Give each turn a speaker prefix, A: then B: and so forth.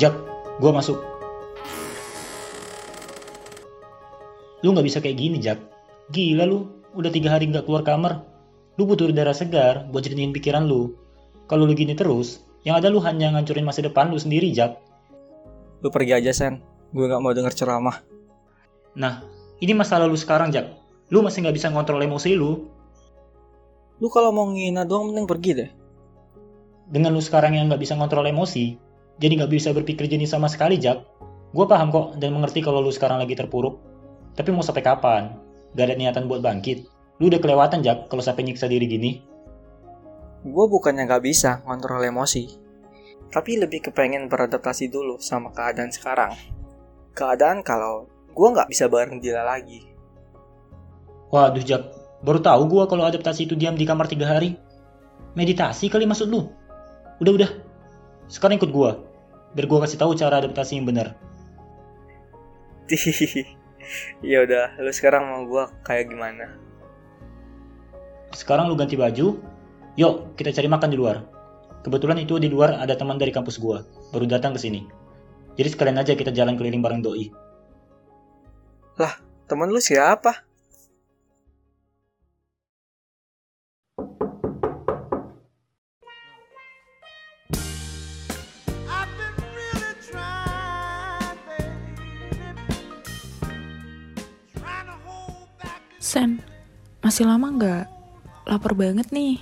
A: Jak, gua masuk. Lu nggak bisa kayak gini, Jak. Gila lu, udah tiga hari nggak keluar kamar. Lu butuh udara segar buat jernihkan pikiran lu. Kalau lu gini terus, yang ada lu hanya ngancurin masa depan lu sendiri, Jak.
B: Lu pergi aja, Sen. Gue gak mau denger ceramah.
A: Nah, ini masalah lu sekarang, Jak. Lu masih nggak bisa ngontrol emosi lu.
B: Lu kalau mau ngina doang mending pergi deh.
A: Dengan lu sekarang yang nggak bisa ngontrol emosi, jadi nggak bisa berpikir jenis sama sekali, Jak. Gue paham kok dan mengerti kalau lu sekarang lagi terpuruk. Tapi mau sampai kapan? Gak ada niatan buat bangkit. Lu udah kelewatan, Jak, kalau sampai nyiksa diri gini.
B: Gue bukannya gak bisa ngontrol emosi. Tapi lebih kepengen beradaptasi dulu sama keadaan sekarang. Keadaan kalau gue gak bisa bareng dia lagi.
A: Waduh, Jak. Baru tahu gue kalau adaptasi itu diam di kamar tiga hari. Meditasi kali maksud lu? Udah, udah. Sekarang ikut gue. Biar gue kasih tahu cara adaptasi yang benar.
B: ya udah, lu sekarang mau gue kayak gimana?
A: Sekarang lu ganti baju. Yuk, kita cari makan di luar. Kebetulan itu di luar ada teman dari kampus gua, baru datang ke sini. Jadi sekalian aja kita jalan keliling bareng doi.
B: Lah, teman lu siapa?
C: Sen, masih lama nggak? Lapar banget nih.